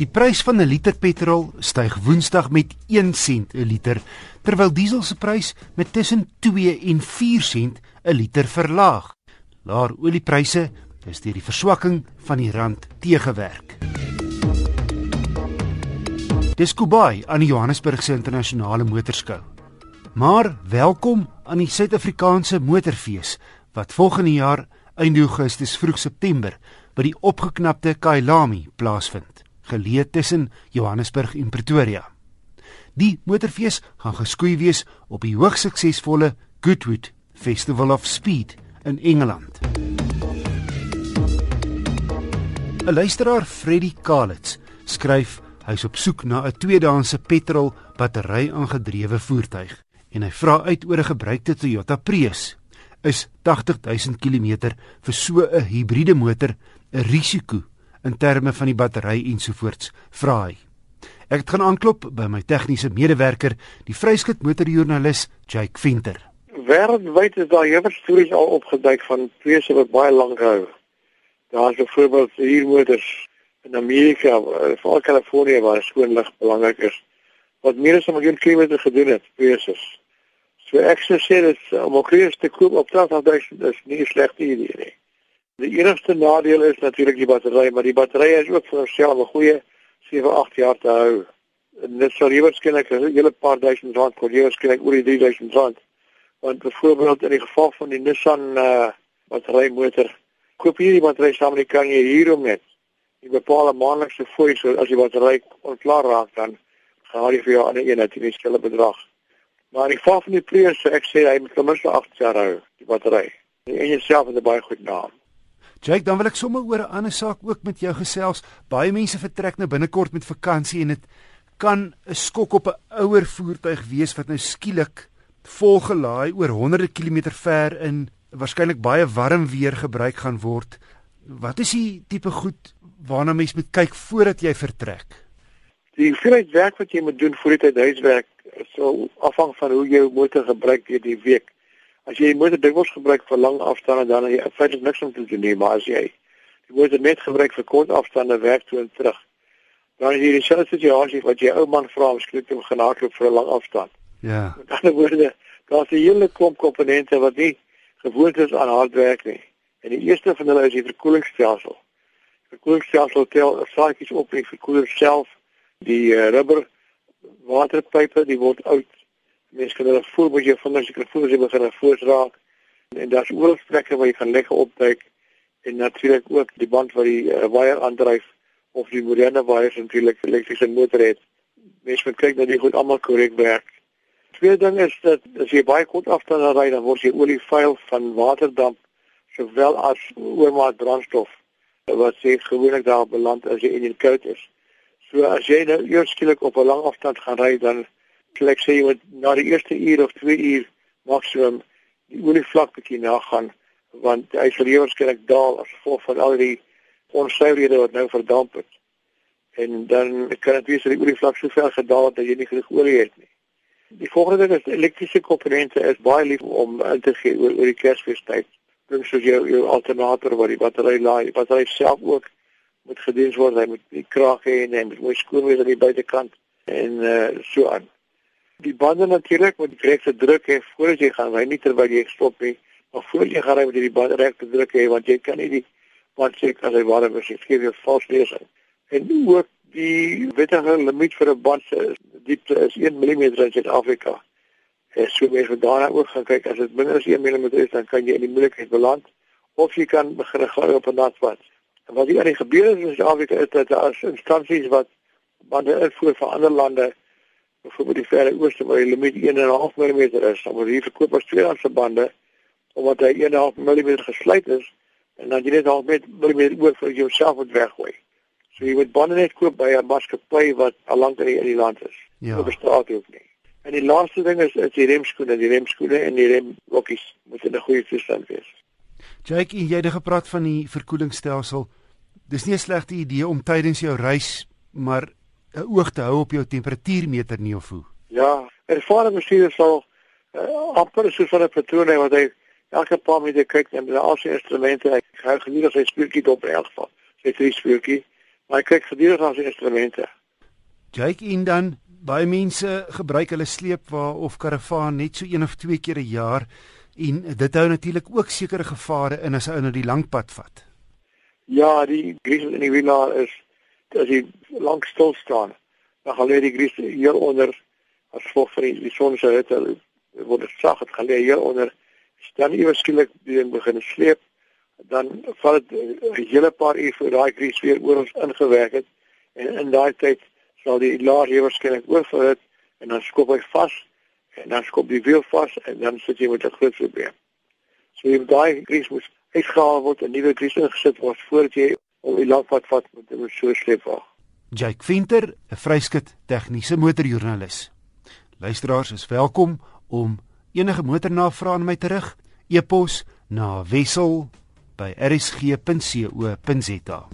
Die prys van 'n liter petrol styg Woensdag met 1 sent 'n liter, terwyl diesel se prys met tussen 2 en 4 sent 'n liter verlaag. Laer oliepryse is deur die verswakking van die rand teëgewerk. Dis Kubai aan die Johannesburgse internasionale motorskou. Maar welkom aan die Suid-Afrikaanse motorfees wat volgende jaar einde Augustus vroeg September by die opgeknapte Kailami plaasvind, geleë tussen Johannesburg en Pretoria. Die motorfees gaan geskoei wees op die hoogs suksesvolle Goodwood Festival of Speed in Engeland. 'n Luisteraar, Freddie Kalitz, skryf hy's op soek na 'n tweedehandse petrol battery aangedrewe voertuig en hy vra uit oor 'n gebruikte Toyota Prius is 80000 km vir so 'n hibriede motor 'n risiko in terme van die battery ensovoorts, vra hy. Ek gaan aanklop by my tegniese medewerker, die vryskut motorjoernalis Jake Venter. Wêreldwyd is daar heelwat stories al opgeduik van prese wat baie lank hou. Daar is byvoorbeeld hier motors in Amerika, veral Kalifornië waar skoonlig belangrik is, wat meer as 'n miljoen kilometer gedoen het, prese. So ek sê dat uh, om 'n kreus te koop op 80000 is nie 'n slegte idee nie. Die enigste nadeel is natuurlik die battery, maar die battery is ook vir homself 'n goeie 7, 8 jaar te hou. En dit jy waarskynlik 'n hele paar duisend rand kos, jy waarskynlik oor die 3000 rand. Want byvoorbeeld in die geval van die Nissan uh battery motor, koop jy die battery saam met die kan jy hierom net. Jy bepaal 'n maandelikse fooi so as die battery onklaar raak dan gaan jy vir jou ander een natuurlik skille bedrag. Maar in geval van die Prius, ek sê hy moet ten minste 8 jaar hou, die battery. En jouself het 'n baie goed naam. Jake, dan wil ek sommer oor 'n ander saak ook met jou gesels. Baie mense vertrek nou binnekort met vakansie en dit kan 'n skok op 'n ouer voertuig wees wat nou skielik volgelaai oor honderde kilometer ver in waarskynlik baie warm weer gebruik gaan word. Wat is die tipe goed waarna mens moet kyk voordat jy vertrek? Die hoeveelheid werk wat jy moet doen voordat jy huiswerk sal afhang van hoe jou motor gebruik deur die week. As jy motor dikwels gebruik vir lang afstande dan het jy feitelik niks om te doen nie, maar as jy die motor net gebruik vir kort afstande werk toe en terug, dan is hier dieselfde situasie wat jy ou man vra om skielik te gaan hardloop vir 'n lang afstand. Ja. Met ander woorde, daar's 'n hele klomp komponente wat nie gewoond is aan hard werk nie. En die eerste van hulle is die verkoelingsstelsel. Die verkoelingsstelsel tel saakies op in die verkoeler self, die uh, rubber waterpype, die word oud. Mense kan hulle voel met jou vingers, jy kan voel as jy begin voors raak. En, en daar's oral plekke waar jy kan lekker opduik en natuurlik ook die band wat die uh, waier aandryf of die moderne waiers natuurlik elektriese motor het. Mense moet kyk dat dit goed almal korrek werk. Tweede ding is dat as jy baie kort afstande ry, dan word jy olie vuil van waterdamp sowel as oormaat brandstof wat sê gewoonlik daar beland as jy in die koud is. So as jy nou eers skielik op 'n lang afstand gaan ry dan klink sê jy moet na die eerste uur of 2 uur maksimum die olievlak bietjie nagaan want hy sal waarskynlik daal as gevolg van al die onsuiverhede wat nou verdamp het. En dan kan dit wees dat die olievlak so ver gedaal het dat jy nie genoeg olie het nie. Die volgende ding is elektriese komponente is baie lief om in te gee oor, oor die Kersfeestyd. Dink soos jou jou alternator wat die battery laai, battery self ook moet gedien word. Hy moet die krag hê en hy moet mooi skoon wees aan die buitekant en uh so aan. Die bande natuurlik moet regte druk hê voordat jy gaan ry, nie terwyl jy stop nie, maar voordat jy gaan ry moet jy die bande regte druk hê want jy kan nie die band check as hy warm is, jy gee jou vals lesing. En ook die wettige limiet vir 'n band se diepte is 1 mm in Suid-Afrika. En so mens moet daarna ook gaan kyk as dit minder as 1 mm is, dan kan jy in die moeilikheid beland of jy kan begin gaan op 'n natpad. En wat hier gebeur is in Suid-Afrika is dat daar instansies wat bande uitvoer vir ander lande byvoorbeeld die verre ooste waar die limiet 1.5 mm is, dan word hier verkoop as tweedehandse bande omdat hy 1.5 mm gesluit is en dan jy net al met mm oor vir jouself moet weggooi. So jy moet bande net koop by 'n maatskappy wat al lank in die, in die land is. Ja. Op straat ook nie. En die laaste ding is is die remskoene, die remskoene en die remblokkies moet in 'n goeie toestand wees. Jake, jy het gepraat van die verkoelingsstelsel dis nie 'n slegte idee om tydens jou reis maar 'n oog te hou op jou temperatuurmeter nie of hoe. Ja, ervare bestuurder sal uh, amper so van 'n patroon hê wat hy elke paar minute kyk en met al sy instrumente hy hou geneig sy spieeltjie op in elk geval. Sy 'n spieeltjie Maar hy kyk gedurig na sy instrumente. Jake en dan baie mense gebruik hulle sleepwa of karavaan net so een of twee keer 'n jaar en dit hou natuurlik ook sekere gevare in as hy nou die lang pad vat. Ja, die griesel in die wielaar is as hy lank stil staan, dan gaan hy die griesel hier onder as gevolg van die, die son se hitte word dit sag, dit gaan lê hier onder. Dan iewers skielik begin sleep, dan val dit 'n hele paar uur voor daai griesel weer oor ons ingewerk het en in daai tyd sal die laar hier waarskynlik oorverhit en dan skop hy vas en dan skop die wiel vas en dan sit jy met 'n groot probleem. So jy daai griesel moet uitgehaal word en nuwe griesel ingesit word voordat jy om die langpad vat met 'n so sleepwa. Jake Venter, 'n vryskut tegniese motorjoernalis. Luisteraars is welkom om enige motornavrae aan my terug e-pos na wissel by rsg.co.za.